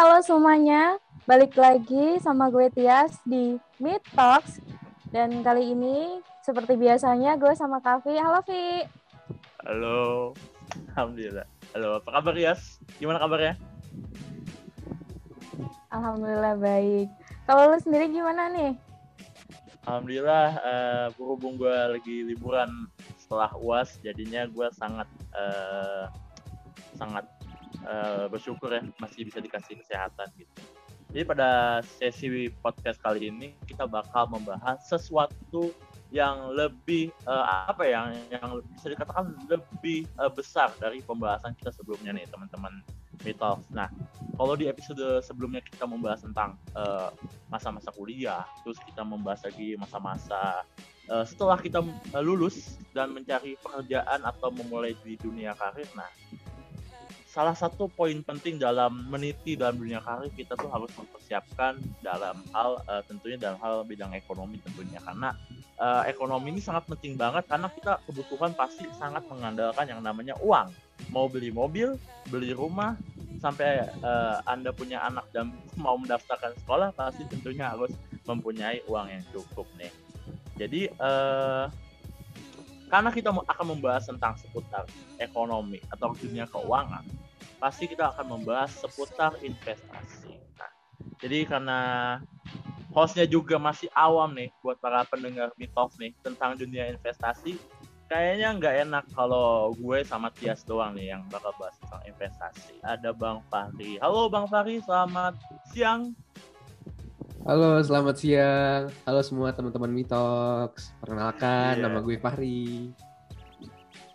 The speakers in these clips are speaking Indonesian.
halo semuanya. Balik lagi sama gue Tias di Meet Talks. Dan kali ini seperti biasanya gue sama Kavi. Halo Vi. Halo. Alhamdulillah. Halo, apa kabar Yas? Gimana kabarnya? Alhamdulillah baik. Kalau lu sendiri gimana nih? Alhamdulillah uh, berhubung gue lagi liburan setelah UAS jadinya gue sangat uh, sangat uh, bersyukur ya masih bisa dikasih kesehatan gitu. Jadi pada sesi podcast kali ini kita bakal membahas sesuatu yang lebih uh, apa ya yang bisa dikatakan lebih uh, besar dari pembahasan kita sebelumnya nih teman-teman Mitos. Nah, kalau di episode sebelumnya kita membahas tentang masa-masa uh, kuliah, terus kita membahas lagi masa-masa uh, setelah kita uh, lulus dan mencari pekerjaan atau memulai di dunia karir. Nah, salah satu poin penting dalam meniti dalam dunia karir kita tuh harus mempersiapkan dalam hal uh, tentunya dalam hal bidang ekonomi tentunya. Karena uh, ekonomi ini sangat penting banget karena kita kebutuhan pasti sangat mengandalkan yang namanya uang. Mau beli mobil beli rumah sampai uh, anda punya anak dan mau mendaftarkan sekolah pasti tentunya harus mempunyai uang yang cukup nih. Jadi uh, karena kita akan membahas tentang seputar ekonomi atau dunia keuangan, pasti kita akan membahas seputar investasi. Nah, jadi karena hostnya juga masih awam nih buat para pendengar mitos nih tentang dunia investasi, kayaknya nggak enak kalau gue sama Tias doang nih yang bakal bahas tentang investasi. Ada Bang Fahri. Halo Bang Fahri, selamat siang. Halo, selamat siang. Halo semua teman-teman Mitox. Perkenalkan, yeah. nama gue Fahri.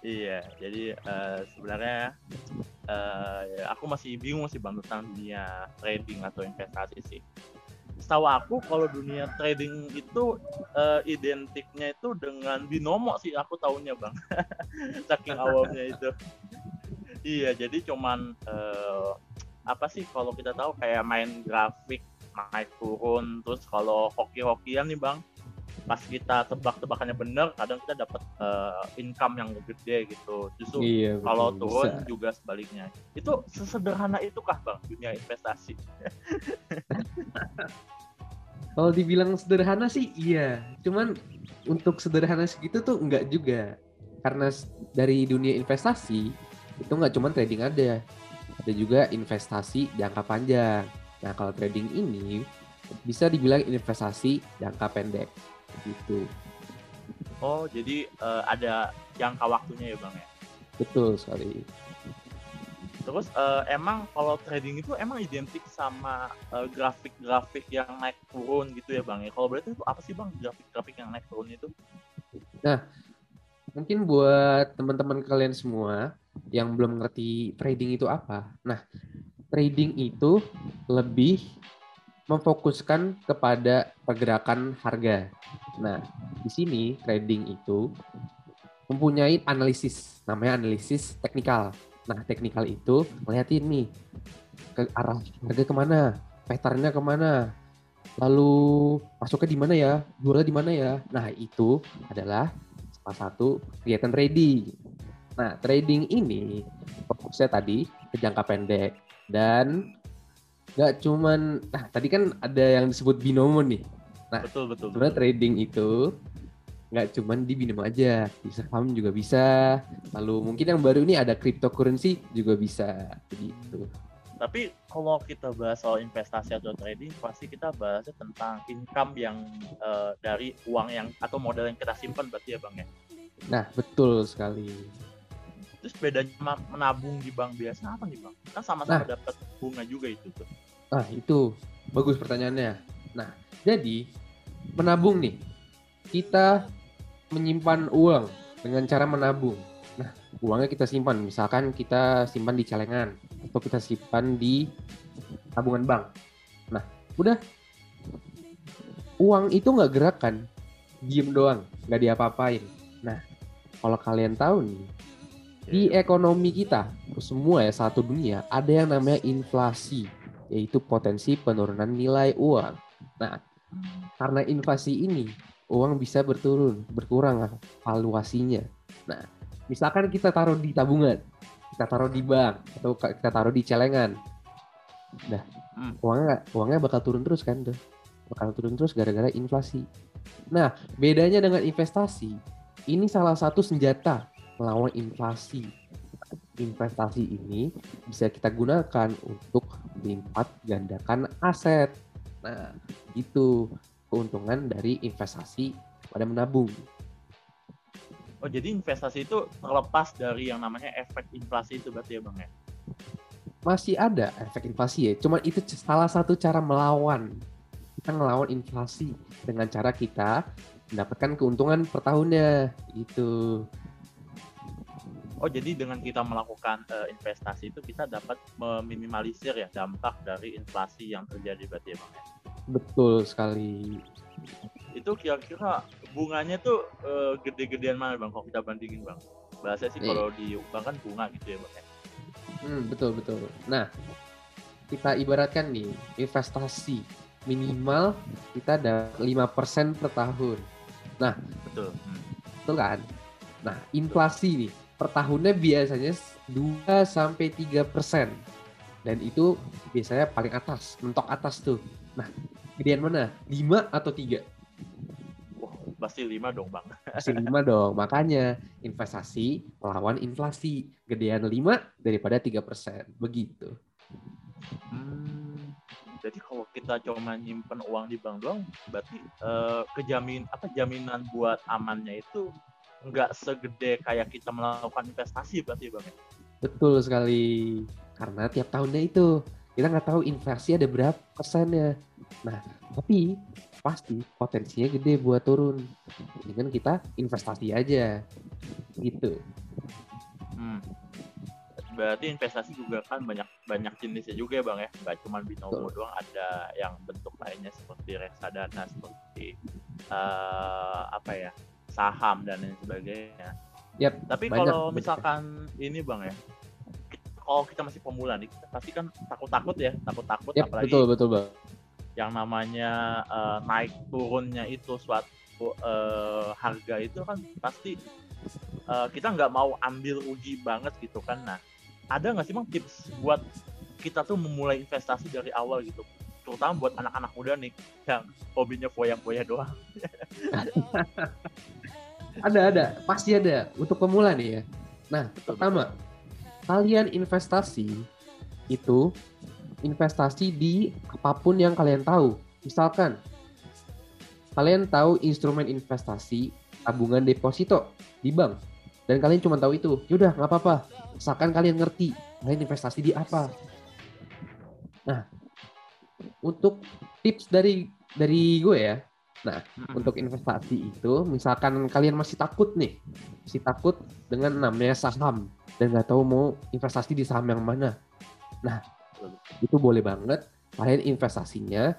Iya, jadi uh, sebenarnya uh, aku masih bingung sih bang tentang dunia trading atau investasi sih. Setahu aku kalau dunia trading itu uh, identiknya itu dengan binomo sih aku tahunya bang. Saking awalnya itu. iya, jadi cuman uh, apa sih kalau kita tahu kayak main grafik naik turun. Terus kalau hoki-hokian nih bang pas kita tebak-tebakannya bener kadang kita dapat uh, income yang lebih gede gitu. Justru iya, kalau turun bisa. juga sebaliknya. Itu sesederhana itu kah bang dunia investasi? Kalau dibilang sederhana sih iya. Cuman untuk sederhana segitu tuh enggak juga. Karena dari dunia investasi itu nggak cuma trading ada ada juga investasi jangka panjang Nah, kalau trading ini bisa dibilang investasi jangka pendek gitu. Oh, jadi uh, ada jangka waktunya ya, Bang ya? Betul sekali. Terus uh, emang kalau trading itu emang identik sama uh, grafik-grafik yang naik turun gitu ya, Bang ya? Kalau berarti itu apa sih, Bang, grafik-grafik yang naik turun itu? Nah, mungkin buat teman-teman kalian semua yang belum ngerti trading itu apa. Nah, trading itu lebih memfokuskan kepada pergerakan harga. Nah, di sini trading itu mempunyai analisis, namanya analisis teknikal. Nah, teknikal itu melihatin nih ke arah harga ke mana, patternnya ke mana, lalu masuknya di mana ya, jualnya di mana ya. Nah, itu adalah salah satu kegiatan trading. Nah, trading ini fokusnya tadi ke jangka pendek dan nggak cuman nah tadi kan ada yang disebut binomo nih. Nah betul betul sebenarnya trading itu nggak cuman di binomo aja di saham juga bisa. Lalu mungkin yang baru ini ada cryptocurrency juga bisa begitu. Tapi kalau kita bahas soal investasi atau trading pasti kita bahasnya tentang income yang uh, dari uang yang atau modal yang kita simpan berarti ya bang ya? Nah betul sekali Terus bedanya menabung di bank biasa apa nih bang? Kan sama-sama nah, dapat bunga juga itu tuh. Nah itu bagus pertanyaannya. Nah jadi menabung nih kita menyimpan uang dengan cara menabung. Nah uangnya kita simpan, misalkan kita simpan di celengan atau kita simpan di tabungan bank. Nah udah uang itu nggak gerakan, diem doang, nggak diapa-apain. Nah kalau kalian tahu nih di ekonomi kita semua ya satu dunia ada yang namanya inflasi yaitu potensi penurunan nilai uang. Nah, karena inflasi ini uang bisa berturun, berkurang valuasinya. Nah, misalkan kita taruh di tabungan, kita taruh di bank atau kita taruh di celengan. Nah, Hmm. uangnya uangnya bakal turun terus kan tuh bakal turun terus gara-gara inflasi nah bedanya dengan investasi ini salah satu senjata melawan inflasi investasi ini bisa kita gunakan untuk melipat gandakan aset nah itu keuntungan dari investasi pada menabung Oh jadi investasi itu terlepas dari yang namanya efek inflasi itu berarti ya bang ya? masih ada efek inflasi ya. Cuman itu salah satu cara melawan. Kita ngelawan inflasi dengan cara kita mendapatkan keuntungan per tahunnya gitu. Oh jadi dengan kita melakukan eh, investasi itu kita dapat meminimalisir ya dampak dari inflasi yang terjadi berarti ya bang ya? Betul sekali. Itu kira-kira bunganya tuh eh, gede-gedean mana bang kalau kita bandingin bang? Bahasa sih Nih. kalau di bank kan bunga gitu ya bang ya? Hmm, betul betul. Nah, kita ibaratkan nih investasi minimal kita ada 5% per tahun. Betul. Hmm. Betul kan? Nah, inflasi nih per tahunnya biasanya 2 sampai 3 persen. Dan itu biasanya paling atas, mentok atas tuh. Nah, gedean mana? 5 atau 3? Wah pasti lima dong bang. Pasti 5 dong. Makanya investasi melawan inflasi. Gedean 5 daripada 3 persen. Begitu. Hmm, jadi kalau kita cuma nyimpen uang di bank doang, berarti eh, kejamin apa jaminan buat amannya itu nggak segede kayak kita melakukan investasi berarti bang. ya? Betul sekali. Karena tiap tahunnya itu kita nggak tahu inflasi ada berapa persennya. Nah, tapi pasti potensinya gede buat turun. Dengan kita investasi aja. Gitu. Hmm. Berarti investasi juga kan banyak banyak jenisnya juga ya bang ya, nggak cuma binomo doang, ada yang bentuk lainnya seperti reksadana, seperti eh, apa ya saham dan lain sebagainya. Yap, Tapi banyak kalau misalkan ini bang ya, kalau kita masih pemula nih, kita pasti kan takut-takut ya, takut-takut Yap, apalagi betul betul bang. yang namanya eh, naik turunnya itu suatu eh, harga itu kan pasti eh, kita nggak mau ambil rugi banget gitu kan. Nah ada nggak sih bang tips buat kita tuh memulai investasi dari awal gitu? Terutama buat anak-anak muda nih yang hobinya foya-foya doang Ada ada, pasti ada untuk pemula nih ya. Nah, pertama, kalian investasi itu investasi di apa pun yang kalian tahu. Misalkan kalian tahu instrumen investasi tabungan deposito di bank dan kalian cuma tahu itu, yaudah nggak apa-apa. Misalkan kalian ngerti kalian investasi di apa. Nah, untuk tips dari dari gue ya, Hmm. untuk investasi itu misalkan kalian masih takut nih masih takut dengan namanya saham dan nggak tahu mau investasi di saham yang mana. Nah itu boleh banget kalian investasinya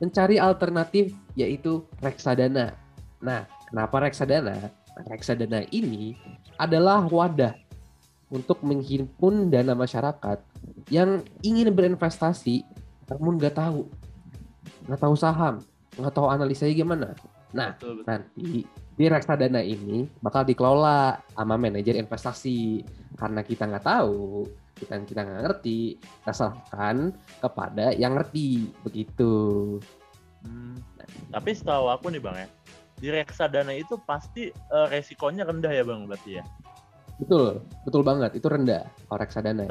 mencari alternatif yaitu reksadana. Nah kenapa reksadana? Nah, reksadana ini adalah wadah untuk menghimpun dana masyarakat yang ingin berinvestasi namun nggak tahu nggak tahu saham nggak tahu analisanya gimana? Betul, betul. nanti di reksadana ini bakal dikelola sama manajer investasi. Karena kita nggak tahu kita kita nggak ngerti kita serahkan kepada yang ngerti. Begitu. Hmm. tapi setahu aku nih bang ya di reksadana itu pasti eh, resikonya rendah ya bang berarti ya? Betul betul banget. Itu rendah kalau reksadana.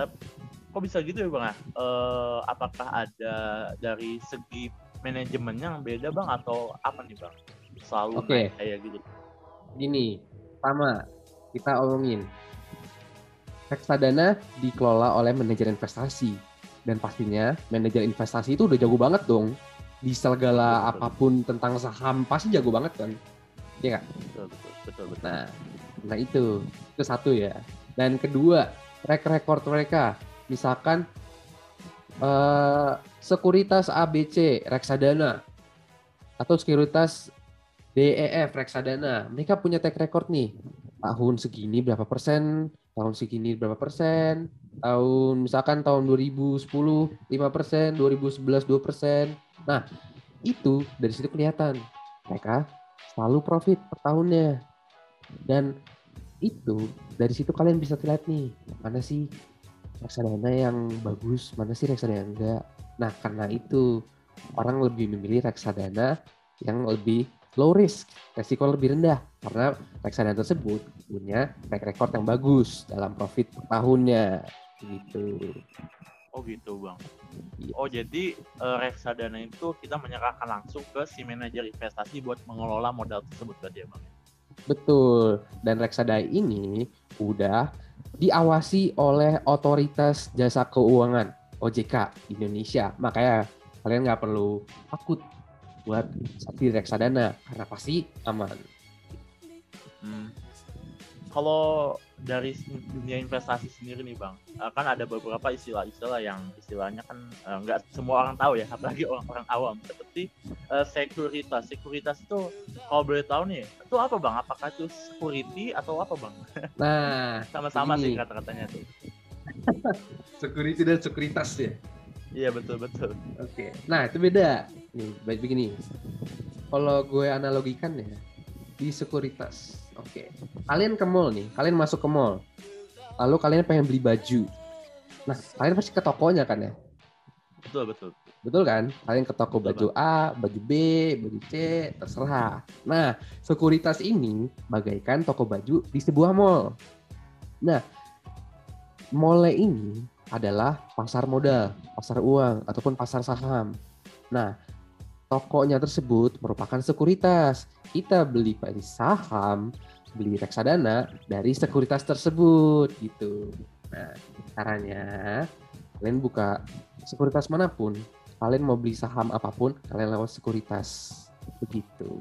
Kok bisa gitu ya bang? Eh, apakah ada dari segi manajemennya yang beda bang atau apa nih bang? Selalu naik kayak gitu. gini pertama kita omongin reksadana dikelola oleh manajer investasi dan pastinya manajer investasi itu udah jago banget dong di segala Betul. apa pun tentang saham pasti jago banget kan Iya nggak? Betul betul betul betul. Nah, nah itu itu satu ya. Dan kedua, track record mereka, misalkan eh, sekuritas ABC reksadana atau sekuritas DEF reksadana, mereka punya track record nih. Tahun segini berapa persen, tahun segini berapa persen, tahun misalkan tahun 2010 5 persen, 2011 2 persen. Nah, itu dari situ kelihatan mereka selalu profit per tahunnya. Dan itu dari situ kalian bisa lihat nih mana sih reksadana yang bagus, mana sih reksadana yang enggak. Nah, karena itu orang lebih memilih reksadana yang lebih low risk, resiko lebih rendah karena reksadana tersebut punya track record yang bagus dalam profit per tahunnya gitu. Oh gitu bang. Iya. Oh jadi eh, reksadana itu kita menyerahkan langsung ke si manajer investasi buat mengelola modal tersebut tadi ya bang. Betul. Dan reksadana ini udah diawasi oleh Otoritas Jasa Keuangan OJK Indonesia. Makanya kalian nggak perlu takut buat di reksadana karena pasti aman. Hmm. Kalau dari dunia investasi sendiri nih bang, eh, kan ada beberapa istilah-istilah yang istilahnya kan eh, nggak semua orang tahu ya, apalagi orang-orang awam. Seperti eh, sekuritas. Sekuritas itu kalau boleh tahu nih, itu apa bang? Apakah itu security atau apa bang? Nah, Sama-sama sih kata-katanya tuh. security dan sekuritas ya. Iya betul betul. Oke. Nah, itu beda. Nih, baik begini. Kalau gue analogikan ya, di sekuritas. Oke. Kalian ke mall nih, kalian masuk ke mall. Lalu kalian pengen beli baju. Nah, kalian pasti ke tokonya kan ya? Betul betul. Betul kan? Kalian ke toko Betul, baju A, baju B, baju C, terserah. Nah, sekuritas ini bagaikan toko baju di sebuah mall. Nah, mall ini adalah pasar modal, pasar uang, ataupun pasar saham. Nah, tokonya tersebut merupakan sekuritas. Kita beli beli saham, beli reksadana dari sekuritas tersebut gitu. Nah, caranya kalian buka sekuritas mana pun, kalian mau beli saham apa pun, kalian lewat sekuritas. Begitu.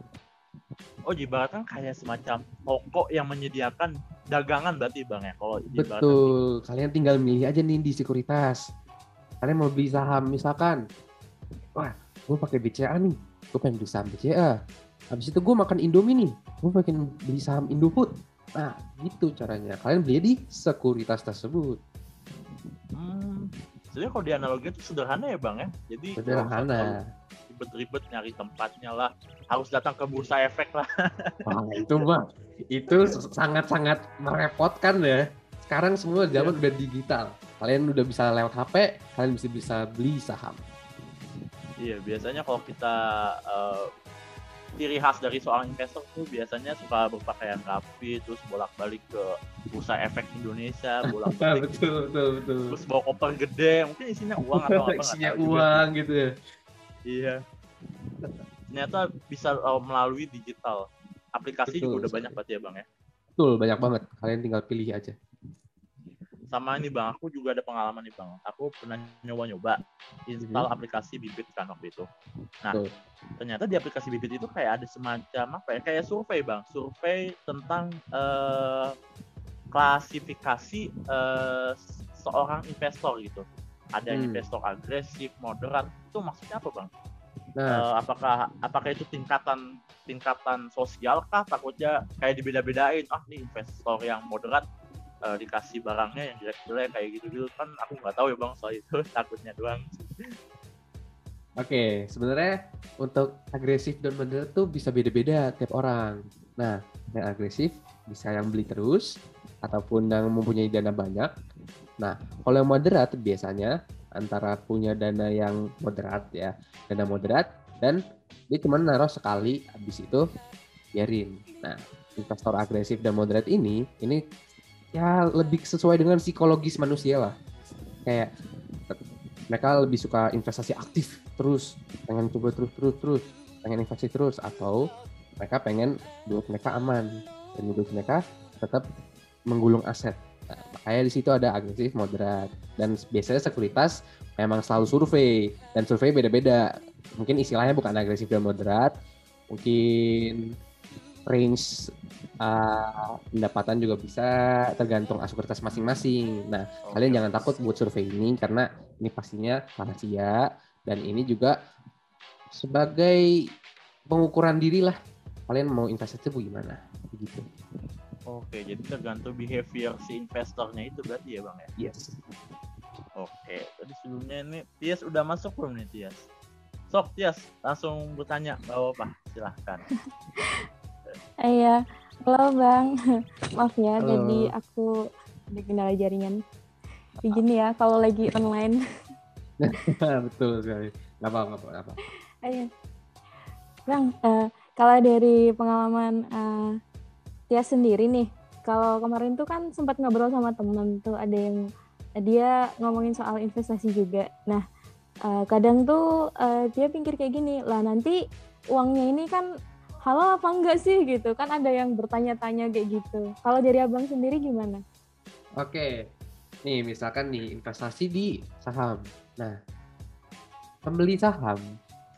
Oh ibaratkan kayak semacam toko yang menyediakan dagangan berarti bang ya? Kalau Betul. Kalian tinggal milih aja nih di sekuritas. Kalian mau beli saham misalkan, wah, gue pakai BCA nih, gue pengen beli saham BCA. Habis itu gue makan Indomie nih, gue pengen beli saham Indofood. Nah, gitu caranya. Kalian beli di sekuritas tersebut. Hmm, sebenarnya kalau di analogi itu sederhana ya bang ya. Jadi Sederhana. ribet-ribet nyari tempatnya lah. Harus datang ke bursa efek lah. Wah, itu mah itu sangat-sangat merepotkan ya. Sekarang semua zaman udah digital. Kalian udah bisa lewat HP, kalian bisa bisa beli saham. Iya biasanya kalau kita eh, ciri khas dari seorang investor tuh biasanya suka berpakaian rapi, terus bolak-balik ke bursa efek Indonesia, bolak-balik betul, betul, betul. terus bawa koper gede, mungkin isinya uang atau apa Isinya tahu juga. uang gitu ya. Iya. Ternyata bisa uh, melalui digital. Aplikasi Betul, juga udah banyak berarti ya bang ya. Betul, banyak banget. Kalian tinggal pilih aja. Sama ini bang, aku juga ada pengalaman nih bang. Aku pernah nyoba-nyoba install aplikasi Bibit kan waktu itu. Nah, Betul. ternyata di aplikasi Bibit itu kayak ada semacam apa ya? Kayak survei bang, survei tentang eh, klasifikasi eh, seorang investor gitu. Ada Hmm. investor agresif, moderat. Itu maksudnya apa bang? Nah, Eh, apakah apakah itu tingkatan tingkatan sosial kah takutnya kayak dibeda-bedain ah nih investor yang moderat eh, dikasih barangnya yang jelek-jelek kayak gitu-gitu kan aku nggak tahu ya bang soal itu takutnya doang oke. Sebenarnya untuk agresif dan moderat tuh bisa beda-beda tiap orang. Nah, yang agresif bisa yang beli terus ataupun yang mempunyai dana banyak. Nah, kalau yang moderat biasanya antara punya dana yang moderat ya, dana moderat dan dia cuma naruh sekali habis itu biarin. Nah, investor agresif dan moderat ini ini ya lebih sesuai dengan psikologis manusia lah. Kayak mereka lebih suka investasi aktif terus, pengen coba terus terus terus, pengen investasi terus atau mereka pengen duit mereka aman dan duit mereka tetap menggulung aset. Nah, makanya di situ ada agresif, moderat dan biasanya sekuritas memang selalu survei dan survei beda-beda. Mungkin istilahnya bukan agresif dan moderat, mungkin range uh, pendapatan juga bisa tergantung sekuritas masing-masing. Nah, kalian jangan takut buat survei ini karena ini pastinya rahasia dan ini juga sebagai pengukuran diri lah. Kalian mau investasi itu gimana begitu. Oke jadi tergantung behavior si investornya itu berarti ya bang ya? Yes. Oke tadi sebelumnya ini Tias udah masuk belum nih Tias? Sok Tias langsung bertanya bawa apa silahkan Iya, halo Bang. Maaf ya, Halo. jadi aku ada kendala jaringan. Begini ya, kalau lagi online. Betul sekali. Gak apa, gak apa, gak apa. Ayo. Bang, eh, kalau dari pengalaman uh, Tia sendiri nih, kalau kemarin tuh kan sempat ngobrol sama temen tuh ada yang dia ngomongin soal investasi juga. Nah, uh, kadang tuh uh, dia pikir kayak gini, lah nanti uangnya ini kan halal apa enggak sih gitu kan ada yang bertanya-tanya kayak gitu. Kalau dari abang sendiri gimana? Oke, nih misalkan nih investasi di saham. Nah, membeli saham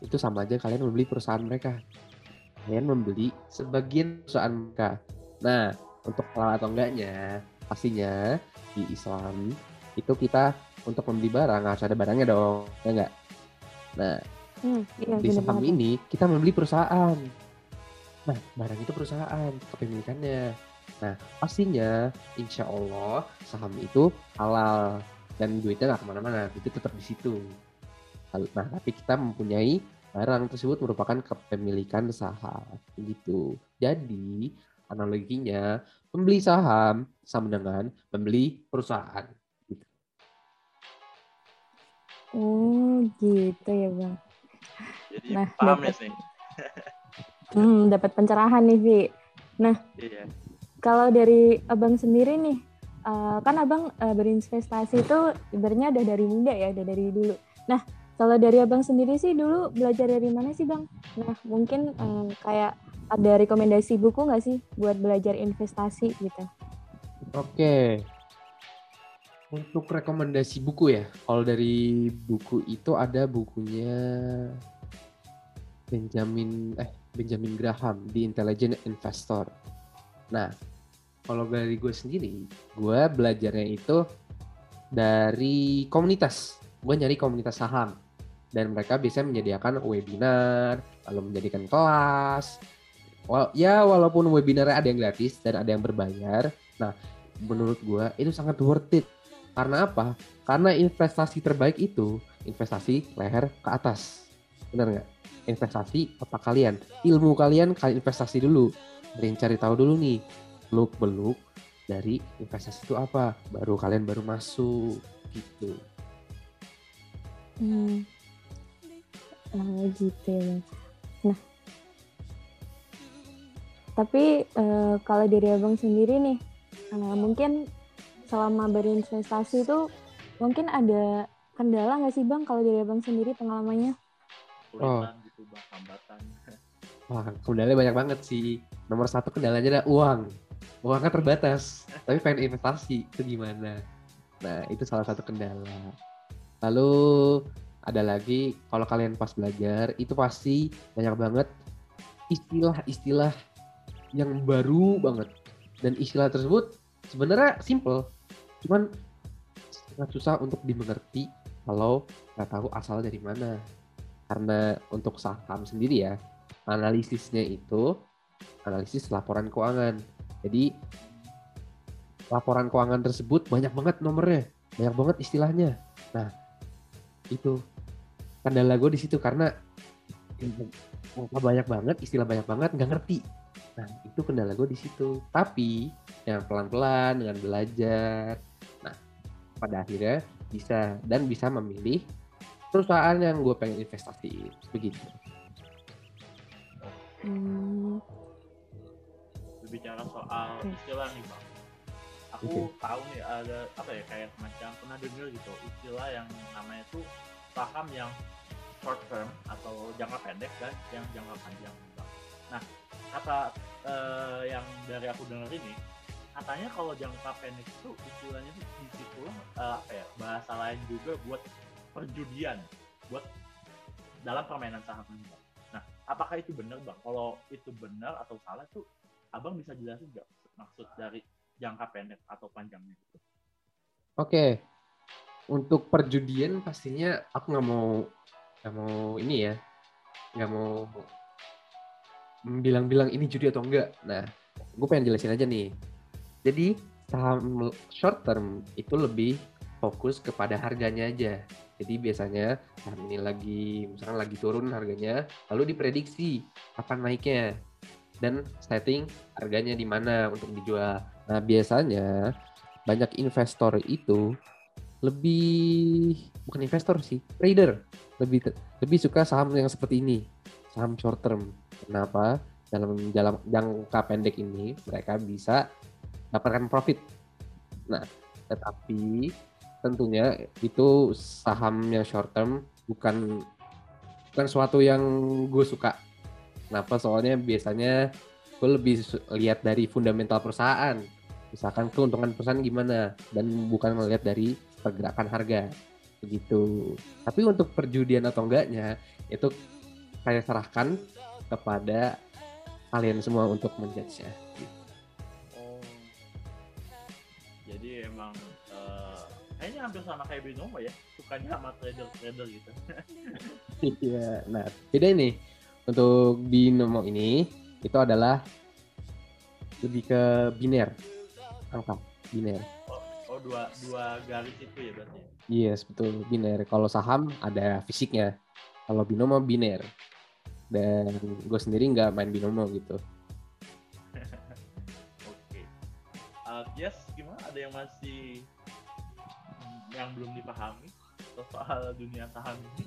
itu sama aja kalian membeli perusahaan mereka. Kalian membeli sebagian perusahaan mereka. Nah, untuk halal atau enggaknya, pastinya di Islam itu kita untuk membeli barang harus ada barangnya dong, ya enggak? Nah, hmm, iya, di saham ini kita membeli perusahaan. Nah, barang itu perusahaan, kepemilikannya. Nah, pastinya insya Allah saham itu halal dan duitnya nggak ke mana-mana, itu tetap di situ. Nah, tapi kita mempunyai barang tersebut merupakan kepemilikan saham, gitu. Jadi analoginya pembeli saham sama dengan pembeli perusahaan. Oh gitu ya bang. Jadi nah, paham ya hmm, dapat pencerahan nih Vi. Nah, iya. kalau dari abang sendiri nih, uh, kan abang uh, berinvestasi itu ibaratnya udah dari muda ya, udah dari dulu. Nah, kalau dari abang sendiri sih dulu belajar dari mana sih bang? Nah, mungkin uh, kayak ada rekomendasi buku nggak sih buat belajar investasi gitu? Oke, untuk rekomendasi buku ya, kalau dari buku itu ada bukunya Benjamin eh Benjamin Graham di Intelligent Investor. Nah, kalau dari gue sendiri, gue belajarnya itu dari komunitas. Gue nyari komunitas saham dan mereka bisa menyediakan webinar, lalu menjadikan kelas. Wal ya walaupun webinarnya ada yang gratis dan ada yang berbayar. Nah, menurut gue itu sangat worth it karena apa? Karena investasi terbaik itu investasi leher ke atas. Benar nggak? Investasi otak kalian, ilmu kalian kalian investasi dulu. Kalian cari tahu dulu nih, beluk beluk dari investasi itu apa, baru kalian baru masuk gitu. Hmm. Oh, gitu ya. Nah, tapi uh, kalau dari abang sendiri nih, uh, mungkin selama berinvestasi itu mungkin ada kendala nggak sih bang kalau dari abang sendiri pengalamannya? Oh. Gitu, Wah, kendalanya banyak banget sih. Nomor satu kendalanya adalah uang. Uang kan terbatas, tapi pengen investasi itu gimana? Nah, itu salah satu kendala. Lalu ada lagi kalau kalian pas belajar itu pasti banyak banget istilah-istilah yang baru banget dan istilah tersebut sebenarnya simple cuman sangat susah untuk dimengerti kalau nggak tahu asal dari mana karena untuk saham sendiri ya analisisnya itu analisis laporan keuangan. Jadi laporan keuangan tersebut banyak banget nomornya banyak banget istilahnya. Nah itu kendala gue di situ karena banyak banget istilah banyak banget nggak ngerti. Nah itu kendala gue di situ. Tapi yang pelan-pelan dengan belajar pada akhirnya bisa dan bisa memilih perusahaan yang gue pengen investasi begitu. Hmm. Berbicara soal istilah nih bang, aku okay. tahu nih ada apa ya kayak macam pernah dengar gitu istilah yang namanya tuh saham yang short term atau jangka pendek dan yang jangka panjang bang. Nah kata uh, yang dari aku dengar ini katanya kalau jangka pendek itu istilahnya itu di situ uh, apa ya bahasa lain juga buat perjudian buat dalam permainan saham ini nah apakah itu benar bang? Kalau itu benar atau salah tuh abang bisa jelasin nggak maksud dari jangka pendek atau panjangnya itu oke. Okay. untuk perjudian pastinya aku nggak mau nggak mau ini ya nggak mau bilang-bilang ini judi atau enggak nah gue pengen jelasin aja nih. Jadi saham short term itu lebih fokus kepada harganya aja. Jadi biasanya saham ini lagi misalkan lagi turun harganya, lalu diprediksi kapan naiknya dan setting harganya di mana untuk dijual. Nah, biasanya banyak investor itu lebih bukan investor sih, trader. Lebih lebih suka saham yang seperti ini, saham short term. Kenapa? Dalam dalam jangka pendek ini mereka bisa dapatkan profit. Nah, tetapi tentunya itu saham yang short term bukan bukan suatu yang gue suka. Kenapa? Soalnya biasanya gue lebih lihat dari fundamental perusahaan. Misalkan keuntungan perusahaan gimana dan bukan melihat dari pergerakan harga begitu. Tapi untuk perjudian atau enggaknya itu saya serahkan kepada kalian semua untuk menjudge ya. Kayaknya hampir sama kayak Binomo ya, sukanya sama trader-trader gitu. Iya, nah beda ini untuk Binomo ini itu adalah lebih ke biner angka biner. Oh dua dua garis itu ya berarti yes betul biner. Kalau saham ada fisiknya. Kalau binomo biner. Dan gue sendiri nggak main binomo gitu. Oke. Okay. uh, yes gimana? Ada yang masih yang belum dipahami soal dunia saham ini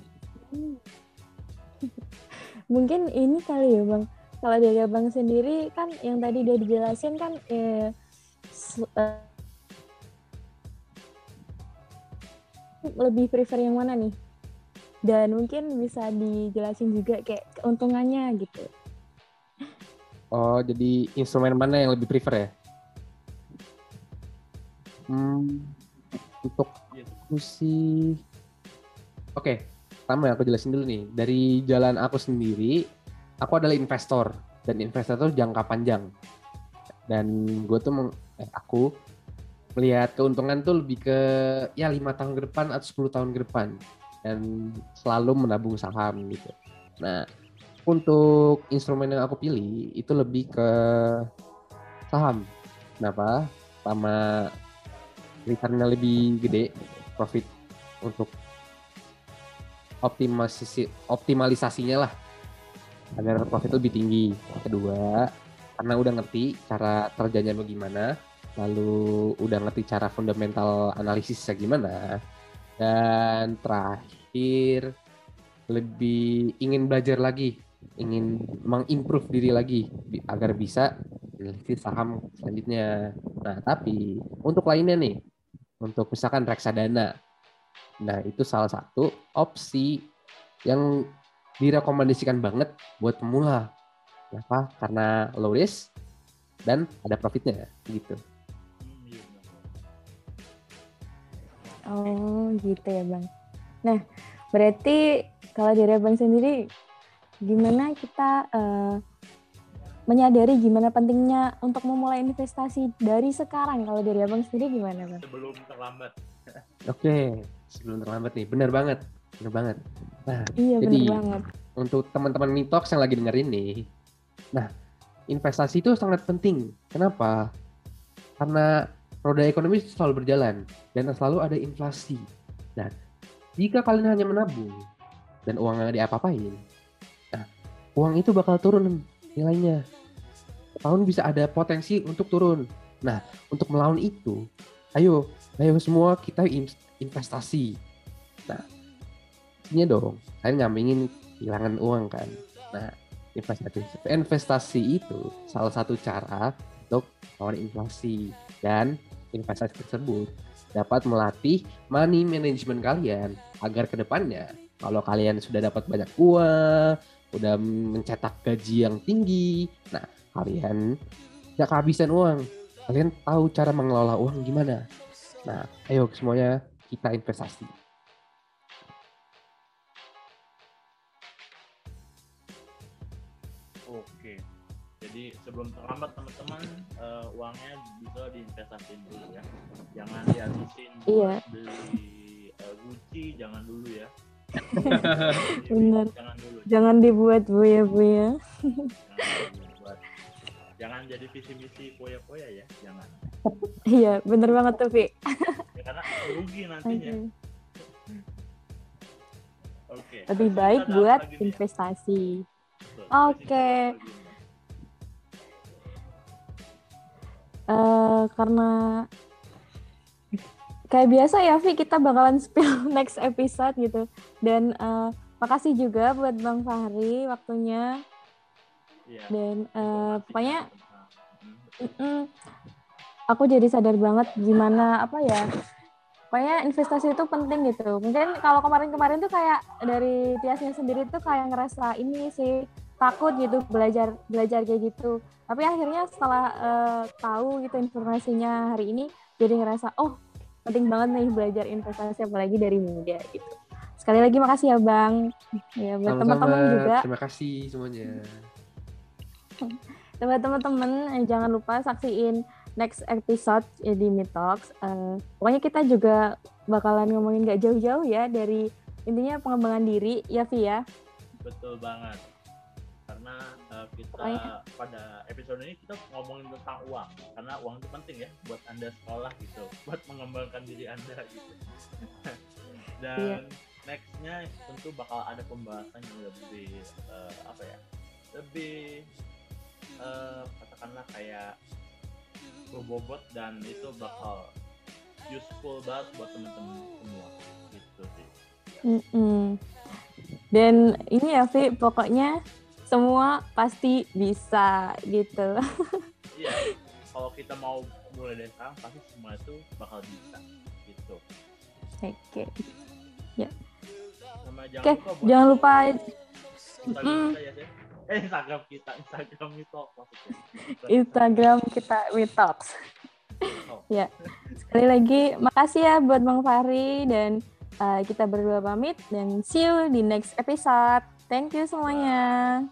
mungkin ini kali ya bang kalau dari abang sendiri kan yang tadi dia dijelasin kan eh, lebih prefer yang mana nih? Dan mungkin bisa dijelasin juga kayak keuntungannya gitu. Oh, jadi instrumen mana yang lebih prefer ya? Hmm, untuk aku sih, oke, okay, pertama aku jelasin dulu nih. Dari jalan aku sendiri, aku adalah investor dan investor itu jangka panjang. Dan gue tuh, eh, aku melihat keuntungan tuh lebih ke ya lima tahun ke depan atau 10 tahun ke depan dan selalu menabung saham gitu. Nah, untuk instrumen yang aku pilih itu lebih ke saham. Kenapa? Sama returnnya lebih gede, profit untuk optimalisasi optimalisasinya lah agar profit lebih tinggi. Kedua, karena udah ngerti cara kerjanya bagaimana, lalu udah ngerti cara fundamental analisisnya gimana dan terakhir lebih ingin belajar lagi ingin mengimprove diri lagi agar bisa meneliti saham selanjutnya nah tapi untuk lainnya nih untuk misalkan reksadana. Nah itu salah satu opsi yang direkomendasikan banget buat pemula. Kenapa? Karena low risk dan ada profitnya gitu. Oh gitu ya bang. Nah berarti kalau dari abang sendiri gimana kita uh, menyadari gimana pentingnya untuk memulai investasi dari sekarang kalau dari abang sendiri gimana bang? Sebelum terlambat. Oke sebelum terlambat nih benar banget benar banget. Nah iya jadi benar banget. Untuk teman-teman Mitox yang lagi dengerin nih, nah investasi itu sangat penting. Kenapa? Karena roda ekonomi selalu berjalan dan selalu ada inflasi. Nah, jika kalian hanya menabung dan uang nggak diapa-apain, nah, uang itu bakal turun nilainya. Tahun bisa ada potensi untuk turun. Nah, untuk melawan itu, ayo, ayo semua kita investasi. Nah, ini dong, kalian nyampingin kehilangan uang kan. Nah, investasi investasi itu salah satu cara untuk melawan inflasi dan investasi tersebut dapat melatih money management kalian agar ke depannya kalau kalian sudah dapat banyak uang, udah mencetak gaji yang tinggi, nah kalian tidak kehabisan uang. Kalian tahu cara mengelola uang gimana. Nah, ayo semuanya kita investasi. jadi sebelum terlambat teman-teman uh, uangnya bisa diinvestasiin dulu ya jangan dihabisin iya. beli uh, Gucci jangan dulu ya benar jangan dulu jangan dibuat bu ya bu ya jangan, jadi visi misi poya poya ya jangan iya bener banget tuh Vi ya, karena rugi nantinya Oke. Okay. Lebih baik buat investasi. Oke. Okay. Uh, karena kayak biasa ya Vi kita bakalan spill next episode gitu. Dan uh, makasih juga buat Bang Fahri waktunya. Iya. dan uh, pokoknya mm-mm, aku jadi sadar banget gimana apa ya pokoknya investasi itu penting gitu. Mungkin kalau kemarin-kemarin tuh kayak dari Tiasnya sendiri tuh kayak ngerasa ini sih takut gitu belajar belajar kayak gitu. Tapi akhirnya setelah eh, tahu gitu informasinya hari ini jadi ngerasa oh penting banget nih belajar investasi apalagi dari muda gitu sekali lagi makasih ya bang ya buat teman-teman juga Terima kasih semuanya. buat teman-teman eh, jangan lupa saksiin next episode eh, di Meet Talks. Eh, pokoknya kita juga bakalan ngomongin gak jauh-jauh ya dari intinya pengembangan diri ya Vi ya. betul banget uh, kita Pokoknya- pada episode ini kita ngomongin tentang uang. Karena uang itu penting ya buat anda sekolah gitu. Buat mengembangkan diri anda gitu. Dan Iya. nextnya tentu bakal ada pembahasan yang lebih uh, apa ya lebih uh, katakanlah kayak berbobot dan itu bakal useful banget buat teman-teman semua gitu sih. Mm-mm. Dan ini ya Vi, pokoknya semua pasti bisa gitu. iya kalau kita mau mulai dari sekarang pasti semua itu bakal bisa gitu Oke. sama jangan Oke, lupa jangan lupa Instagram Mm. kita ya eh Instagram kita Instagram itu maksudnya Instagram kita Meet Talks. Oh. ya. Sekali lagi makasih ya buat Bang Fahri dan eh, kita berdua pamit dan see you di next episode. Thank you semuanya.